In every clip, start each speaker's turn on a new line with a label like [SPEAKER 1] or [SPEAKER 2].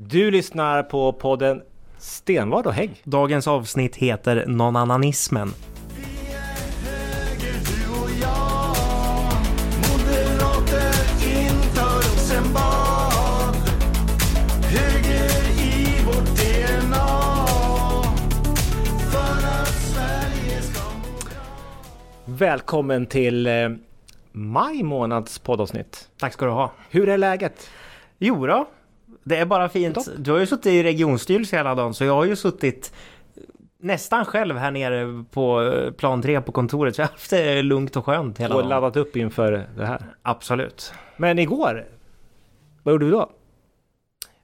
[SPEAKER 1] Du lyssnar på podden Stenvard och Hägg.
[SPEAKER 2] Dagens avsnitt heter
[SPEAKER 3] må
[SPEAKER 1] Välkommen till eh, maj månads poddavsnitt.
[SPEAKER 2] Tack ska du ha.
[SPEAKER 1] Hur är läget?
[SPEAKER 2] Jo då, det är bara fint.
[SPEAKER 1] Topp.
[SPEAKER 2] Du har ju suttit i regionstyrelse hela dagen så jag har ju suttit nästan själv här nere på eh, plan 3 på kontoret så jag har haft det lugnt och skönt hela
[SPEAKER 1] Och
[SPEAKER 2] dagen.
[SPEAKER 1] laddat upp inför det här.
[SPEAKER 2] Absolut.
[SPEAKER 1] Men igår, vad gjorde du då?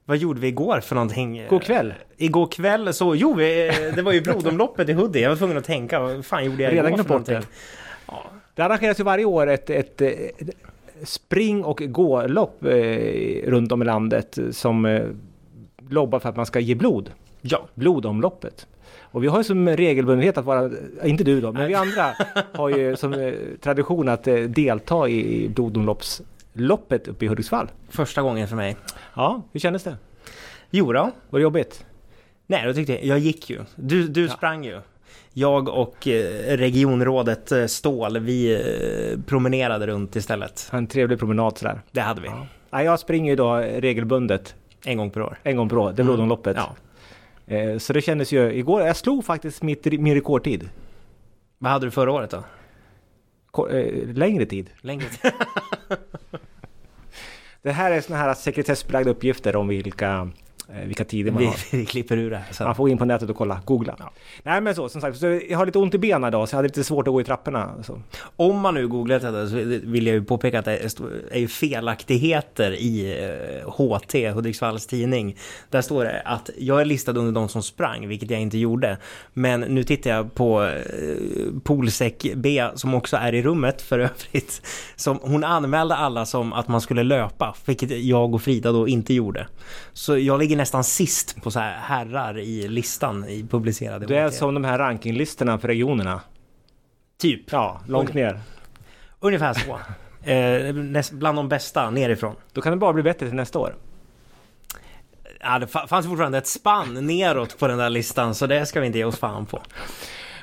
[SPEAKER 2] Vad gjorde vi igår för någonting?
[SPEAKER 1] Igår kväll?
[SPEAKER 2] Igår kväll så, jo, vi, det var ju blodomloppet i Hudik. Jag var tvungen att tänka, vad fan gjorde jag
[SPEAKER 1] Redan
[SPEAKER 2] igår för
[SPEAKER 1] bort det.
[SPEAKER 2] någonting?
[SPEAKER 1] Det arrangeras ju varje år ett, ett, eh, spring och gålopp eh, runt om i landet som eh, lobbar för att man ska ge blod.
[SPEAKER 2] Ja.
[SPEAKER 1] blodomloppet. Och vi har ju som regelbundenhet att vara, äh, inte du då, men vi andra har ju som eh, tradition att eh, delta i blodomloppsloppet uppe i Hudiksvall.
[SPEAKER 2] Första gången för mig.
[SPEAKER 1] Ja, hur kändes det?
[SPEAKER 2] Jo då.
[SPEAKER 1] Var det jobbigt?
[SPEAKER 2] Nej, då tyckte jag, jag gick ju. Du, du sprang ju. Jag och eh, regionrådet eh, Stål, vi eh, promenerade runt istället.
[SPEAKER 1] En trevlig promenad sådär.
[SPEAKER 2] Det hade vi.
[SPEAKER 1] Ja, jag springer ju då regelbundet
[SPEAKER 2] En gång per år.
[SPEAKER 1] en gång per år, det är blodomloppet.
[SPEAKER 2] Ja.
[SPEAKER 1] Så det kändes ju, igår, jag slog faktiskt mitt, min rekordtid.
[SPEAKER 2] Vad hade du förra året då?
[SPEAKER 1] Längre tid.
[SPEAKER 2] Längre?
[SPEAKER 1] Det här är såna här sekretessbelagda uppgifter om vilka, vilka tider man
[SPEAKER 2] vi,
[SPEAKER 1] har.
[SPEAKER 2] vi klipper ur det här
[SPEAKER 1] Man
[SPEAKER 2] sen.
[SPEAKER 1] får gå in på nätet och kolla, googla. Nej men så, som sagt, så jag har lite ont i benen idag så jag hade lite svårt att gå i trapporna. Så.
[SPEAKER 2] Om man nu googlar detta så vill jag ju påpeka att det är- ju felaktigheter i eh, HT, Hudiksvalls tidning. Där står det att jag är listad under de som sprang, vilket jag inte gjorde. Men nu tittar jag på eh, Polsek B, som också är i rummet för övrigt. Som, hon anmälde alla som att man skulle löpa, vilket jag och Frida då inte gjorde. Så jag ligger nästan sist på så här herrar i listan i publicerade
[SPEAKER 1] Det är som de här rankinglistorna för regionerna.
[SPEAKER 2] Typ.
[SPEAKER 1] Ja, långt ner.
[SPEAKER 2] Ungefär så. Eh, näst, bland de bästa nerifrån.
[SPEAKER 1] Då kan det bara bli bättre till nästa år.
[SPEAKER 2] Ja, det fa- fanns fortfarande ett spann neråt på den där listan, så det ska vi inte ge oss fan på.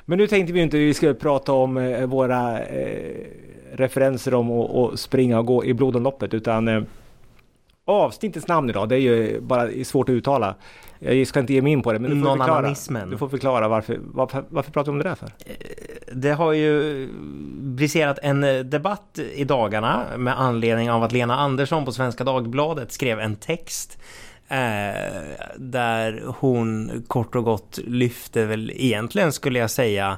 [SPEAKER 1] Men nu tänkte vi inte att vi skulle prata om eh, våra eh, referenser om att att springa och gå i blodomloppet utan eh, avsnittets namn idag, det är ju bara svårt att uttala. Jag ska inte ge mig in på det, men du får förklara. Du får förklara varför, varför, varför pratar vi om det där för?
[SPEAKER 2] Det har ju briserat en eh, debatt i dagarna med anledning av att Lena Andersson på Svenska Dagbladet skrev en text eh, där hon kort och gott lyfte väl egentligen skulle jag säga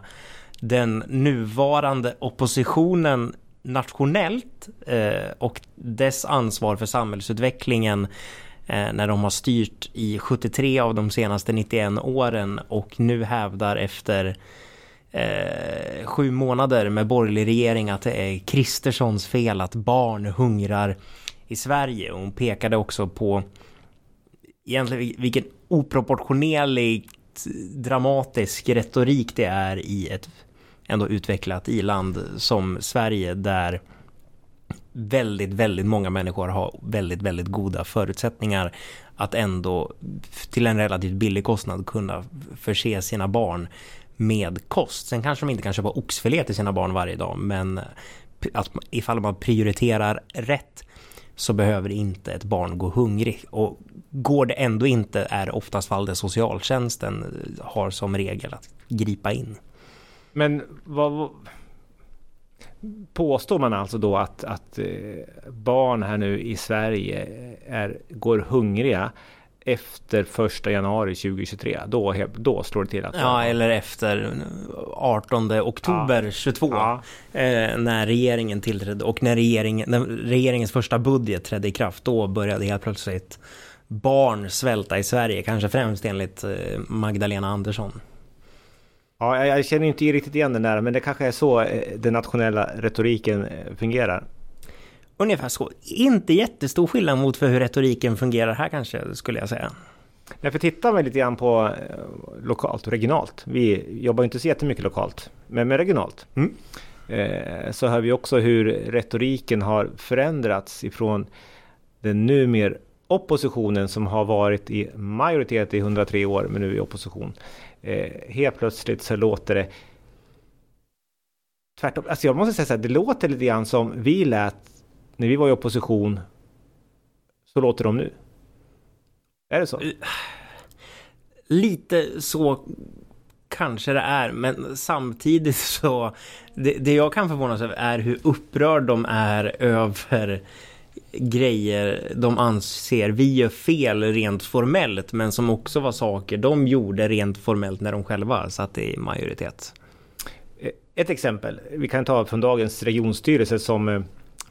[SPEAKER 2] den nuvarande oppositionen nationellt eh, och dess ansvar för samhällsutvecklingen eh, när de har styrt i 73 av de senaste 91 åren och nu hävdar efter eh, sju månader med borgerlig regering att det är Kristerssons fel att barn hungrar i Sverige. Och hon pekade också på egentligen vilken oproportionerligt dramatisk retorik det är i ett ändå utvecklat i-land som Sverige där väldigt, väldigt många människor har väldigt, väldigt goda förutsättningar att ändå till en relativt billig kostnad kunna förse sina barn med kost. Sen kanske de inte kan köpa oxfilé till sina barn varje dag, men att ifall man prioriterar rätt så behöver inte ett barn gå hungrig. Och går det ändå inte är oftast fall där socialtjänsten har som regel att gripa in.
[SPEAKER 1] Men vad, vad påstår man alltså då att, att eh, barn här nu i Sverige är, går hungriga efter första januari 2023? Då, då slår det till att...
[SPEAKER 2] Ja, eller efter 18 oktober 22
[SPEAKER 1] Ja.
[SPEAKER 2] eh, när regeringen tillträdde och när, regeringen, när regeringens första budget trädde i kraft då började helt plötsligt barn svälta i Sverige, kanske främst enligt eh, Magdalena Andersson.
[SPEAKER 1] Ja, jag, känner inte riktigt igen den där, men det kanske är så eh, den nationella retoriken eh, fungerar.
[SPEAKER 2] Ungefär så. Inte jättestor skillnad mot för hur retoriken fungerar här kanske, skulle jag säga.
[SPEAKER 1] Därför tittar vi lite grann på eh, lokalt och regionalt. Vi jobbar ju inte så jättemycket lokalt, men med regionalt.
[SPEAKER 2] Mm.
[SPEAKER 1] Så hör vi också hur retoriken har förändrats ifrån den numera oppositionen som har varit i majoritet i 103 år men nu i opposition. Eh, helt plötsligt så låter det tvärtom. Alltså jag måste säga så här, det låter lite grann som vi lät när vi var i opposition. Så låter de nu. Är det så?
[SPEAKER 2] Lite så kanske det är, men samtidigt så... Det, det jag kan förvånas över är hur upprörd de är över grejer de anser vi gör fel rent formellt, men som också var saker de gjorde rent formellt när de själva satt i majoritet.
[SPEAKER 1] Eh, Ett exempel, vi kan ta från dagens regionstyrelse som eh,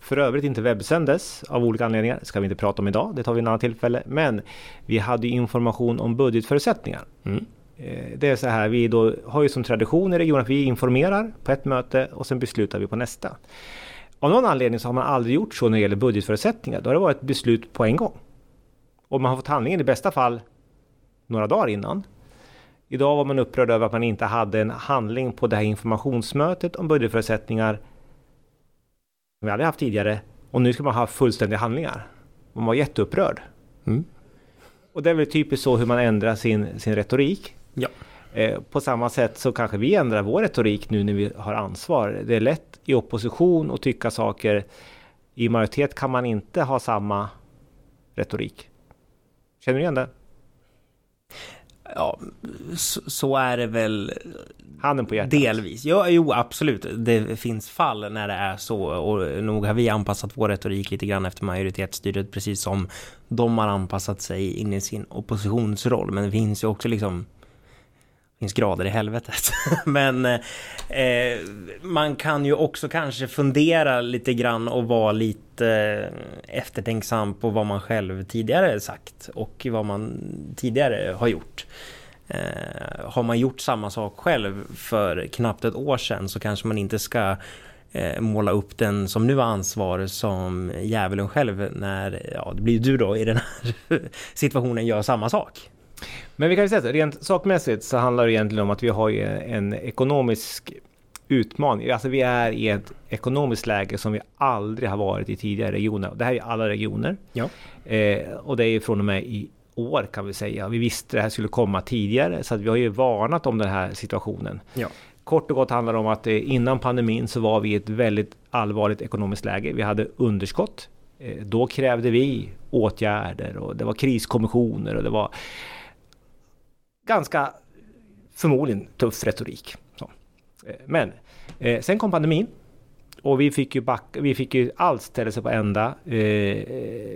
[SPEAKER 1] för övrigt inte webbsändes av olika anledningar. Det ska vi inte prata om idag, det tar vi ett annat tillfälle. Men vi hade information om budgetförutsättningar.
[SPEAKER 2] Mm.
[SPEAKER 1] Eh, Det är så här, vi då har ju som tradition i regionen att vi informerar på ett möte och sen beslutar vi på nästa. Av någon anledning så har man aldrig gjort så när det gäller budgetförutsättningar. Då har det varit ett beslut på en gång. Och man har fått handlingen i bästa fall några dagar innan. Idag var man upprörd över att man inte hade en handling på det här informationsmötet om budgetförutsättningar som vi aldrig haft tidigare. Och nu ska man ha fullständiga handlingar. Man var jätteupprörd.
[SPEAKER 2] Mm.
[SPEAKER 1] Och det är väl typiskt så hur man ändrar sin, sin retorik.
[SPEAKER 2] Ja.
[SPEAKER 1] Eh, på samma sätt så kanske vi ändrar vår retorik nu när vi har ansvar. Det är lätt i opposition att tycka saker. I majoritet kan man inte ha samma retorik. Känner du igen det?
[SPEAKER 2] Ja, så, så är det väl
[SPEAKER 1] Handen på hjärtat.
[SPEAKER 2] delvis. Ja, jo, absolut. Det finns fall när det är så och nog har vi anpassat vår retorik lite grann efter majoritetsstyret precis som de har anpassat sig in i sin oppositionsroll. Men det finns ju också liksom finns grader i helvetet. Men eh, eh, man kan ju också kanske fundera lite grann och vara lite eh, eftertänksam på vad man själv tidigare sagt och vad man tidigare har gjort. Eh, har man gjort samma sak själv för knappt ett år sedan så kanske man inte ska eh, måla upp den som nu har ansvar som djävulen själv när, ja det blir du då i den här situationen gör samma sak.
[SPEAKER 1] Men vi kan ju säga att rent sakmässigt så handlar det egentligen om att vi har en ekonomisk utmaning. Alltså vi är i ett ekonomiskt läge som vi aldrig har varit i tidigare regioner. Det här är alla regioner.
[SPEAKER 2] Ja.
[SPEAKER 1] Eh, och det är från och med i år kan vi säga. Vi visste det här skulle komma tidigare så att vi har ju varnat om den här situationen.
[SPEAKER 2] Ja.
[SPEAKER 1] Kort och gott handlar det om att eh, innan pandemin så var vi i ett väldigt allvarligt ekonomiskt läge. Vi hade underskott. Eh, Då krävde vi åtgärder och det var kriskommissioner och det var ganska förmodligen tuff retorik. Så. Eh, Men eh, sen kom pandemin och vi fick ju backa, vi fick ju allt ställa sig på ända. Eh,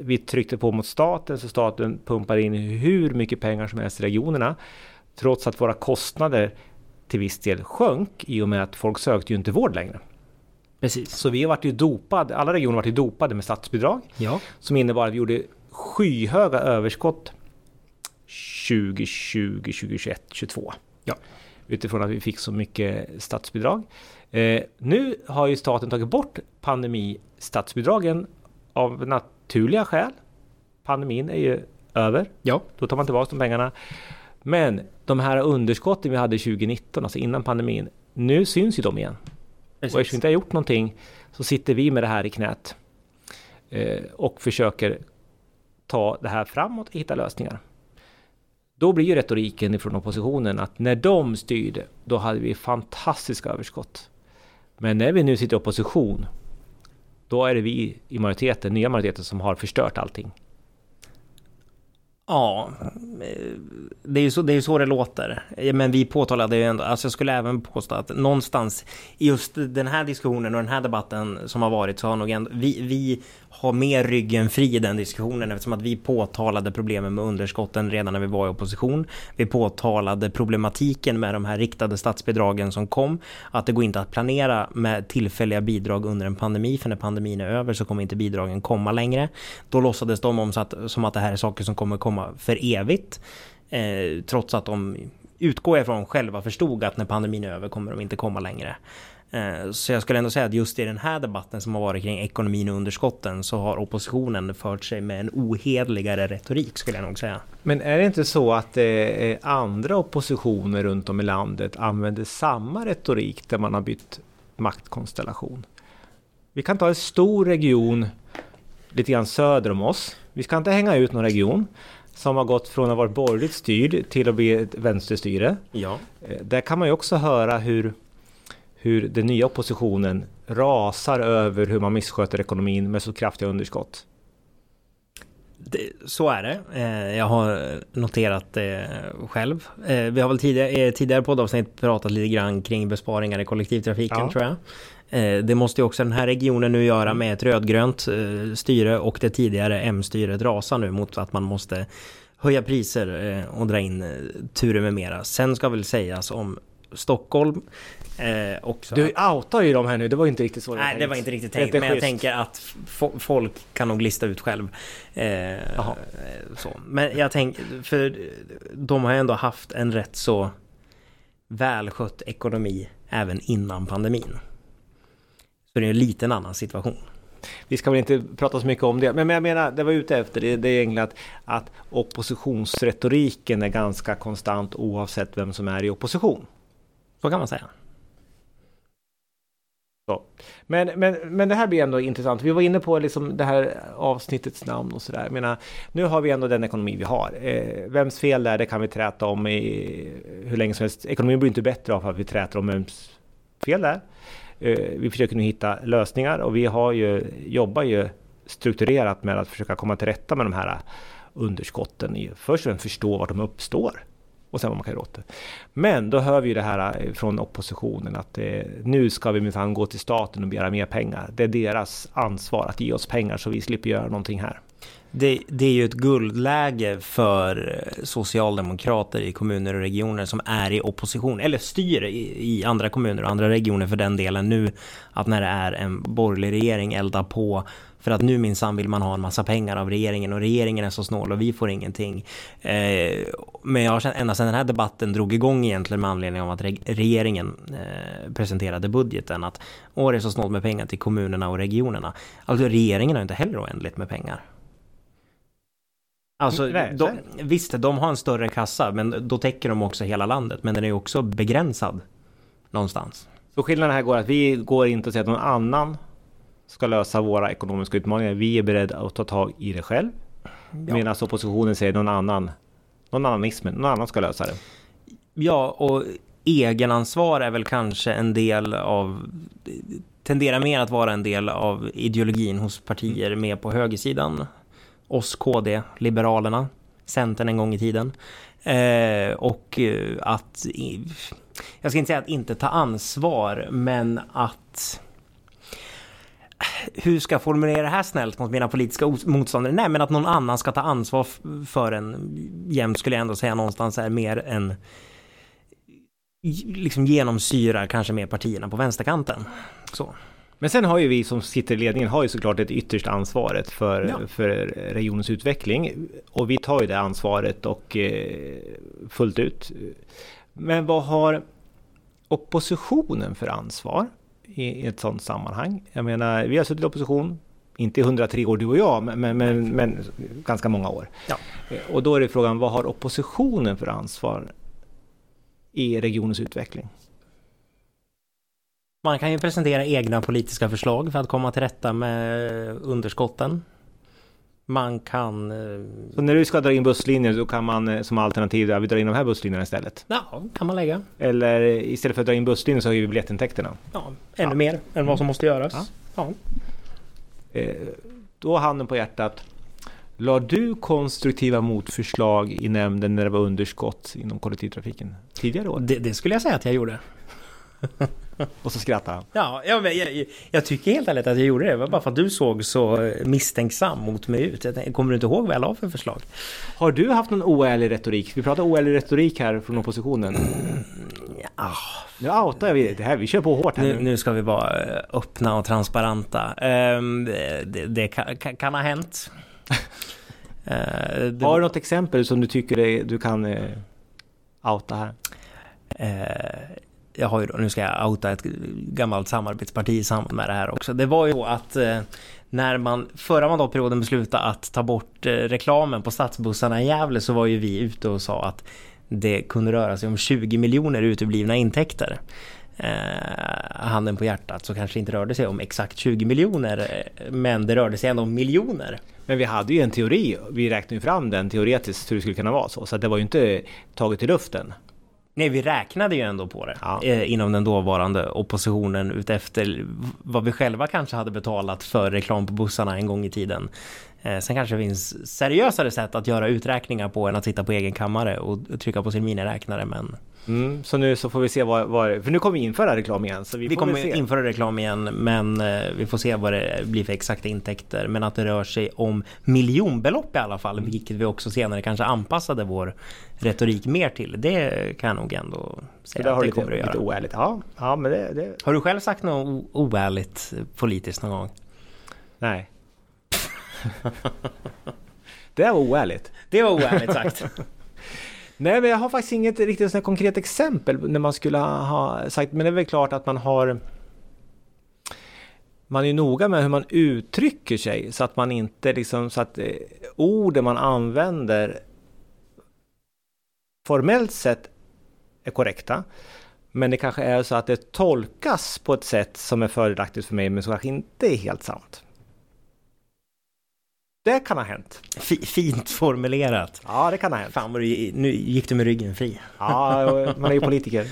[SPEAKER 1] vi tryckte på mot staten så staten pumpade in hur mycket pengar som helst i regionerna. Trots att våra kostnader till viss del sjönk i och med att folk sökte ju inte vård längre.
[SPEAKER 2] Precis.
[SPEAKER 1] Så vi vart ju dopade, alla regioner vart ju dopade med statsbidrag
[SPEAKER 2] Ja.
[SPEAKER 1] som innebar att vi gjorde skyhöga överskott 2020, 2021, 2022.
[SPEAKER 2] Ja.
[SPEAKER 1] Utifrån att vi fick så mycket statsbidrag. Eh, nu har ju staten tagit bort pandemistatsbidragen av naturliga skäl. Pandemin är ju över.
[SPEAKER 2] Ja.
[SPEAKER 1] Då tar man tillbaka de pengarna. Men de här underskotten vi hade 2019, alltså innan pandemin, nu syns ju de igen. Och eftersom vi inte har gjort någonting så sitter vi med det här i knät eh, och försöker ta det här framåt och hitta lösningar. Då blir ju retoriken ifrån oppositionen att när de styrde, då hade vi fantastiska överskott. Men när vi nu sitter i opposition, då är det vi i majoriteten, nya majoriteten, som har förstört allting.
[SPEAKER 2] Ja, eh, det är ju så det, är så det låter. Men vi påtalade ju ändå, alltså jag skulle även påstå att någonstans i just den här diskussionen och den här debatten som har varit så har nog ändå, vi, vi har mer ryggen fri i den diskussionen eftersom att vi påtalade problemen med underskotten redan när vi var i opposition. Vi påtalade problematiken med de här riktade statsbidragen som kom, att det går inte att planera med tillfälliga bidrag under en pandemi, för när pandemin är över så kommer inte bidragen komma längre. Då låtsades de om så att, som att det här är saker som kommer komma för evigt, eh, trots att de utgår ifrån själva förstod att när pandemin är över kommer de inte komma längre. Eh, Så jag skulle ändå säga att just i den här debatten som har varit kring ekonomin och underskotten så har oppositionen fört sig med en ohederligare retorik skulle jag nog säga.
[SPEAKER 1] Men är det inte så att eh, eh andra oppositioner runt om i landet använder samma retorik där man har bytt maktkonstellation? Vi kan ta en stor region lite grann söder om oss, Vi ska inte hänga ut någon region som har gått från att vara borgerligt styrd till att bli ett vänsterstyre.
[SPEAKER 2] Ja.
[SPEAKER 1] Eh, Där kan man ju också höra hur, hur den nya oppositionen rasar över hur man missköter ekonomin med så kraftiga underskott.
[SPEAKER 2] Det, så är det. Eh, jag har noterat det själv. Eh, vi har väl tidigare, tidigare poddavsnitt pratat lite grann kring besparingar i kollektivtrafiken
[SPEAKER 1] Ja.
[SPEAKER 2] tror jag. Eh, det måste ju också den här regionen nu göra med ett rödgrönt eh, styre och det tidigare M-styret rasar nu mot att man måste höja priser eh, och dra in turer med mera. Sen ska väl sägas om Stockholm eh, också.
[SPEAKER 1] Du outar ju dem här nu, det var inte riktigt så
[SPEAKER 2] Nej, det var inte riktigt tänkt. Men jag
[SPEAKER 1] schysst.
[SPEAKER 2] tänker att fo- folk kan nog lista ut själv. Eh, så. Men jag tänker, för de har ju ändå haft en rätt så välskött ekonomi även innan pandemin. För det är en liten annan situation.
[SPEAKER 1] Vi ska väl inte prata så mycket om det, men jag menar, det var ute efter det, det är egentligen att, att oppositionsretoriken är ganska konstant oavsett vem som är i opposition.
[SPEAKER 2] Så kan man säga.
[SPEAKER 1] Så. Men, men, men det här blir ändå intressant. Vi var inne på liksom det här avsnittets namn och sådär. Nu har vi ändå den ekonomi vi har. Eh, vems fel det är, det kan vi träta om i hur länge som helst. Ekonomin blir inte bättre av att vi träter om vems fel det är. Eh, vi försöker nu hitta lösningar och vi har ju, jobbar ju strukturerat med att försöka komma till rätta med de här underskotten. Först och främst förstå var de uppstår och sen vad man kan göra åt det. Men då hör vi ju det här eh, från oppositionen att eh, nu ska vi minsann gå till staten och begära mer pengar. Det är deras ansvar att ge oss pengar så vi slipper göra någonting här.
[SPEAKER 2] Det, det är ju ett guldläge för socialdemokrater i kommuner och regioner som är i opposition, eller styr i, i andra kommuner och andra regioner för den delen nu, att när det är en borgerlig regering elda på för att nu minsann vill man ha en massa pengar av regeringen och regeringen är så snål och vi får ingenting. Eh, men jag har känt, ända sedan den här debatten drog igång egentligen med anledning av att re regeringen eh, presenterade budgeten att åh det är så snålt med pengar till kommunerna och regionerna. Alltså regeringen har inte heller oändligt med pengar. Alltså, de, visst, de har en större kassa, men då täcker de också hela landet. Men den är också begränsad någonstans.
[SPEAKER 1] Så skillnaden här går att vi går inte och säger att någon annan ska lösa våra ekonomiska utmaningar. Vi är beredda att ta tag i det själv. Medan oppositionen säger någon annan, någon annanismen, någon annan ska lösa det.
[SPEAKER 2] Ja, och egenansvar är väl kanske en del av tenderar mer att vara en del av ideologin hos partier med på högersidan. Oss, KD, Liberalerna, Centern en gång i tiden. Eh, och eh, att, jag ska inte säga att inte ta ansvar, men att eh, hur ska jag formulera det här snällt mot mina politiska motståndare? Nej, men att någon annan ska ta ansvar för en jämt skulle jag ändå säga någonstans är mer än liksom genomsyrar kanske mer partierna på vänsterkanten. Så.
[SPEAKER 1] Men sen har ju vi som sitter i ledningen har ju såklart ett ytterst ansvaret för,
[SPEAKER 2] Ja.
[SPEAKER 1] för regionens utveckling. Och vi tar ju det ansvaret och eh, fullt ut. Men vad har oppositionen för ansvar i, i ett sådant sammanhang? Jag menar, vi har suttit i opposition, inte i 103 år du och jag, men, men, men, men ganska många år.
[SPEAKER 2] Ja.
[SPEAKER 1] Eh, Och då är det frågan, vad har oppositionen för ansvar i regionens utveckling?
[SPEAKER 2] Man kan ju presentera egna politiska förslag för att komma till rätta med underskotten. Man kan... eh,
[SPEAKER 1] Så när du ska dra in busslinjer då kan man eh, som alternativ, ja, vi drar in de här busslinjerna istället.
[SPEAKER 2] Ja, kan man lägga.
[SPEAKER 1] Eller istället för att dra in busslinjer så höjer vi biljettintäkterna.
[SPEAKER 2] Ja, ännu
[SPEAKER 1] Ja.
[SPEAKER 2] mer än vad som måste göras.
[SPEAKER 1] Ja.
[SPEAKER 2] Ja.
[SPEAKER 1] Eh, Då handen på hjärtat. La du konstruktiva motförslag i nämnden när det var underskott inom kollektivtrafiken tidigare år?
[SPEAKER 2] Det, det skulle jag säga att jag gjorde.
[SPEAKER 1] Och så skrattade han.
[SPEAKER 2] Ja, jag, jag, jag, jag tycker helt ärligt att jag gjorde det. Det var bara för att du såg så misstänksam mot mig ut. Jag tänkte, Kommer du inte ihåg vad jag la för förslag?
[SPEAKER 1] Har du haft någon oärlig retorik? Vi pratar oärlig retorik här från oppositionen.
[SPEAKER 2] Ja,
[SPEAKER 1] Nu outar vi det här, vi kör på hårt här
[SPEAKER 2] nu,
[SPEAKER 1] nu.
[SPEAKER 2] ska vi vara eh, öppna och transparenta. Ehm, det det kan, kan, ha hänt. Eh,
[SPEAKER 1] Har du något exempel som du tycker du kan eh, outa här?
[SPEAKER 2] Jag har ju då, nu ska jag outa ett gammalt samarbetsparti i samband med det här också. Det var ju så att eh, när man förra mandatperioden beslutade att ta bort eh, reklamen på stadsbussarna i Gävle så var ju vi ute och sa att det kunde röra sig om 20 miljoner uteblivna intäkter. eh, handen på hjärtat så kanske det inte rörde sig om exakt 20 miljoner eh, men det rörde sig ändå om miljoner.
[SPEAKER 1] Men vi hade ju en teori, vi räknade ju fram den teoretiskt hur det skulle kunna vara så. Så det var ju inte taget i luften.
[SPEAKER 2] Nej, vi räknade ju ändå på det
[SPEAKER 1] Ja.
[SPEAKER 2] eh, inom den dåvarande oppositionen utefter vad vi själva kanske hade betalat för reklam på bussarna en gång i tiden. Eh, sen kanske det finns seriösare sätt att göra uträkningar på än att sitta på egen kammare och trycka på sin miniräknare. Men
[SPEAKER 1] Mm, så nu så får vi se vad, vad för nu kommer vi införa reklam igen. Så vi,
[SPEAKER 2] vi kommer
[SPEAKER 1] se.
[SPEAKER 2] införa reklam igen, men eh, vi får se vad det blir för exakta intäkter. Men att det rör sig om miljonbelopp i alla fall,
[SPEAKER 1] Mm.
[SPEAKER 2] vilket vi också senare kanske anpassade vår retorik mer till. Det kan jag nog ändå säga
[SPEAKER 1] där
[SPEAKER 2] att det
[SPEAKER 1] du lite,
[SPEAKER 2] kommer att göra.
[SPEAKER 1] lite oärligt. Ja, ja men det, det...
[SPEAKER 2] Har du själv sagt något oärligt politiskt någon gång?
[SPEAKER 1] Nej. det var oärligt.
[SPEAKER 2] Det var oärligt sagt.
[SPEAKER 1] Nej men jag har faktiskt inget riktigt sånt här konkret exempel när man skulle ha- sagt men det är väl klart att man har man är ju noga med hur man uttrycker sig så att man inte liksom så att eh, orden man använder formellt sett är korrekta. Men det kanske är så att det tolkas på ett sätt som är fördelaktigt för mig men som kanske inte är helt sant. Det kan ha hänt.
[SPEAKER 2] Fi- fint formulerat.
[SPEAKER 1] Ja, det kan ha hänt.
[SPEAKER 2] Fan vad du, nu gick du med ryggen fri.
[SPEAKER 1] Ja, man är ju politiker.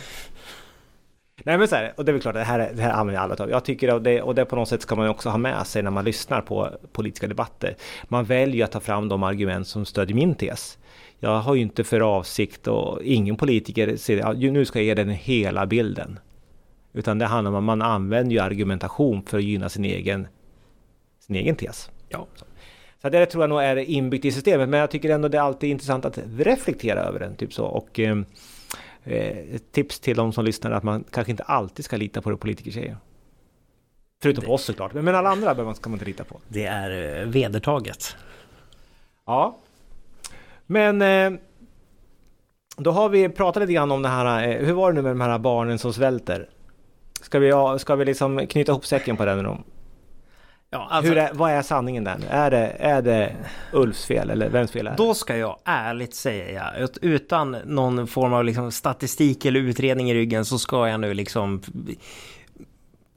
[SPEAKER 1] Nej men så här, och det är väl klart, det här, är- det här använder alla av. Jag tycker och det, och det på något sätt ska man också ha med sig när man lyssnar på politiska debatter. Man väljer ju att ta fram de argument som stödjer min tes. Jag har ju inte för avsikt och ingen politiker säger ju, nu ska jag ge den hela bilden. Utan det handlar om att man använder ju argumentation för att gynna sin egen, sin egen tes.
[SPEAKER 2] Ja.
[SPEAKER 1] Så det tror jag nog är inbyggt i systemet. Men jag tycker ändå det är alltid intressant att reflektera över den. Typ så. Och eh, eh, tips till de som lyssnar är att man kanske inte alltid ska lita på det politiker säger. Förutom på oss såklart. Men alla andra behöver man- ska man inte lita på.
[SPEAKER 2] Det är eh, vedertaget.
[SPEAKER 1] Ja. Men eh, då har vi pratat lite grann om det här. Eh, hur var det nu med de här barnen som svälter? Ska vi, ska vi liksom knyta ihop säcken på den? då?
[SPEAKER 2] Ja, alltså,
[SPEAKER 1] Hur är, vad är sanningen där? Är det, är det Ulfs fel eller vems fel är det?
[SPEAKER 2] Då ska jag ärligt säga utan någon form av liksom statistik eller utredning i ryggen så ska jag nu liksom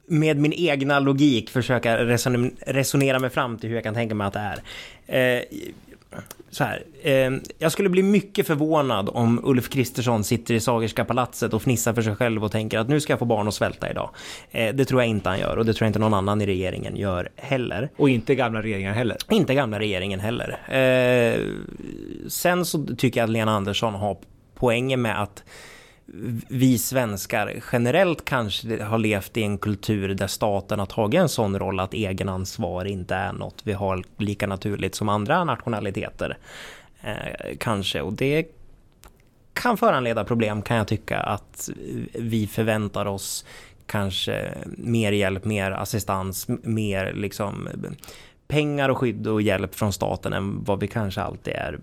[SPEAKER 2] med min egna logik försöka reson- resonera mig fram till hur jag kan tänka mig att det är. Eh, så här, eh, jag skulle bli mycket förvånad om Ulf Kristersson sitter i Sagerska palatset och fnissar för sig själv och tänker att nu ska jag få barn att svälta idag. Eh, det tror jag inte han gör och det tror jag inte någon annan i regeringen gör heller.
[SPEAKER 1] Och inte gamla regeringar heller.
[SPEAKER 2] Inte gamla regeringen heller. Eh, sen så tycker jag att Lena Andersson har poängen med att vi svenskar generellt kanske har levt i en kultur där staten har tagit en sån roll att egenansvar inte är något vi har lika naturligt som andra nationaliteter. Eh, kanske, och det kan föranleda problem kan jag tycka att vi förväntar oss kanske mer hjälp, mer assistans, mer liksom pengar och skydd och hjälp från staten än vad vi kanske alltid är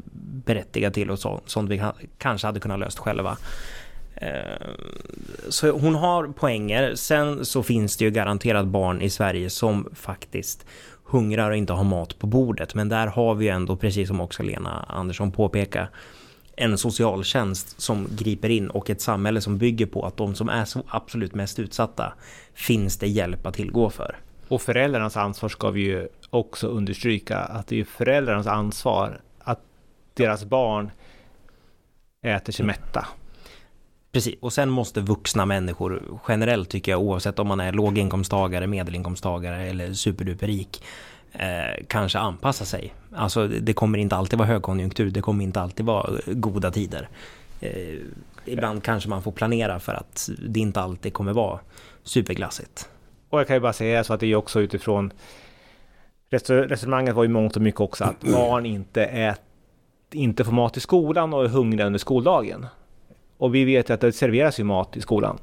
[SPEAKER 2] berättigade till och så, sånt vi kanske hade kunnat löst själva. Eh, så hon har poänger. Sen så finns det ju garanterat barn i Sverige som faktiskt hungrar och inte har mat på bordet. Men där har vi ju ändå, precis som också Lena Andersson påpekar, en socialtjänst som griper in och ett samhälle som bygger på att de som är så absolut mest utsatta finns det hjälp att tillgå för.
[SPEAKER 1] Och föräldrarnas ansvar ska vi ju också understryka att det är föräldrarnas ansvar att deras barn äter sig mätta.
[SPEAKER 2] Precis, och sen måste vuxna människor generellt tycker jag oavsett om man är låginkomsttagare, medelinkomsttagare eller superduperrik eh, kanske anpassa sig. Alltså det kommer inte alltid vara högkonjunktur, det kommer inte alltid vara eh, goda tider. Eh, ibland kanske man får planera för att det inte alltid kommer vara superglassigt.
[SPEAKER 1] Och jag kan ju bara säga så att det är också utifrån Resonemanget var ju mångt och mycket också att barn inte, ät, inte får mat i skolan och är hungriga under skoldagen. Och vi vet ju att det serveras ju mat i skolan.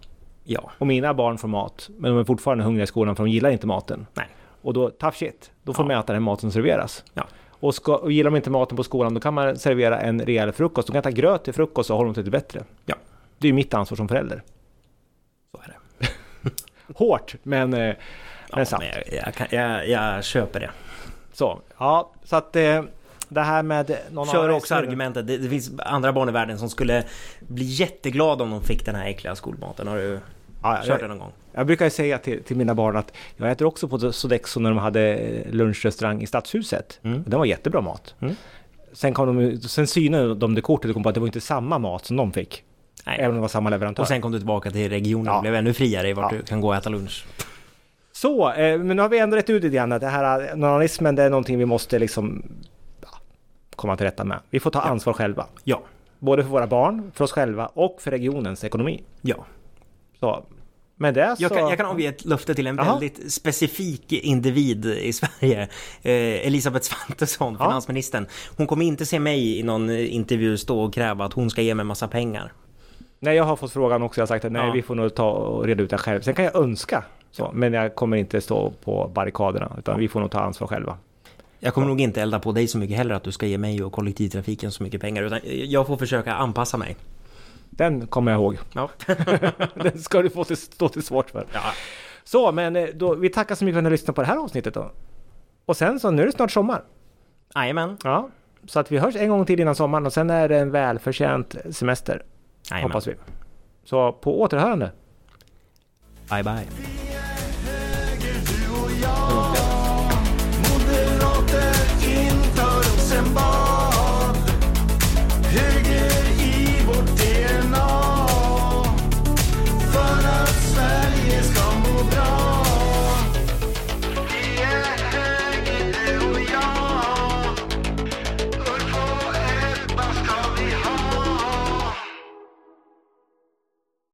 [SPEAKER 2] Ja,
[SPEAKER 1] Och mina barn får mat, men de är fortfarande hungriga i skolan för de gillar inte maten.
[SPEAKER 2] nej.
[SPEAKER 1] Och då, tough shit, då får
[SPEAKER 2] Ja.
[SPEAKER 1] de äta den mat som serveras.
[SPEAKER 2] Ja.
[SPEAKER 1] Och, ska, och gillar de inte maten på skolan, då kan man servera en rejäl frukost. De kan äta gröt till frukost och hålla dem till det bättre.
[SPEAKER 2] Ja.
[SPEAKER 1] Det är ju mitt ansvar som förälder.
[SPEAKER 2] Så är det.
[SPEAKER 1] Hårt, men, eh, men
[SPEAKER 2] Ja,
[SPEAKER 1] sant.
[SPEAKER 2] men jag, jag, kan, jag, jag köper det.
[SPEAKER 1] Så, ja, så att eh, det här med någon
[SPEAKER 2] Kör också argumentet, det, det finns andra barn i världen som skulle bli jätteglada om de fick den här äckliga skolmaten. Har du
[SPEAKER 1] Ja,
[SPEAKER 2] Kört
[SPEAKER 1] jag-
[SPEAKER 2] det någon gång?
[SPEAKER 1] Jag brukar ju säga till, till mina barn att jag äter också på Sodexo när de hade lunchrestaurang i Stadshuset.
[SPEAKER 2] Mm.
[SPEAKER 1] Den var jättebra mat.
[SPEAKER 2] Mm.
[SPEAKER 1] Sen, kom de, sen synade de det kortet och kom på att det var inte samma mat som de fick.
[SPEAKER 2] Nej.
[SPEAKER 1] Även om det var samma leverantör.
[SPEAKER 2] Och sen kom du tillbaka till regionen
[SPEAKER 1] Ja.
[SPEAKER 2] och blev ännu friare i vart
[SPEAKER 1] Ja.
[SPEAKER 2] du kan gå och äta lunch.
[SPEAKER 1] Så, eh, men nu har vi ändå rätt ut lite grann att det här eh, normalismen det är någonting vi måste liksom komma till rätta med. Vi får ta ansvar själva.
[SPEAKER 2] Ja.
[SPEAKER 1] Både för våra barn, för oss själva och för regionens ekonomi.
[SPEAKER 2] Ja.
[SPEAKER 1] Så, med det så...
[SPEAKER 2] Jag kan, jag kan avge ett löfte till en
[SPEAKER 1] Jaha.
[SPEAKER 2] väldigt specifik individ i Sverige. Eh, Elisabeth Svantesson,
[SPEAKER 1] Ja.
[SPEAKER 2] finansministern. Hon kommer inte se mig i någon intervju stå och kräva att hon ska ge mig massa pengar.
[SPEAKER 1] Nej, jag har fått frågan också. Jag har sagt att nej,
[SPEAKER 2] Ja.
[SPEAKER 1] vi får nog ta och reda ut det själv. Sen kan jag önska, så, men jag kommer inte stå på barrikaderna, utan vi får nog ta ansvar själva.
[SPEAKER 2] Jag kommer nog inte elda på dig så mycket heller att du ska ge mig och kollektivtrafiken så mycket pengar. Utan jag får försöka anpassa mig.
[SPEAKER 1] Den kommer jag ihåg.
[SPEAKER 2] Ja.
[SPEAKER 1] Den ska du få till, stå till svårt för.
[SPEAKER 2] ja.
[SPEAKER 1] Så, men eh, då, vi tackar så mycket för att ni har lyssnat på det här avsnittet då. Och sen så, nu är det snart sommar.
[SPEAKER 2] Jajamän.
[SPEAKER 1] Ja, så att vi hörs en gång till innan sommaren och sen är det en välförtjänt semester.
[SPEAKER 2] Jajamän.
[SPEAKER 1] Hoppas vi. Så på återhörande.
[SPEAKER 2] Bye bye.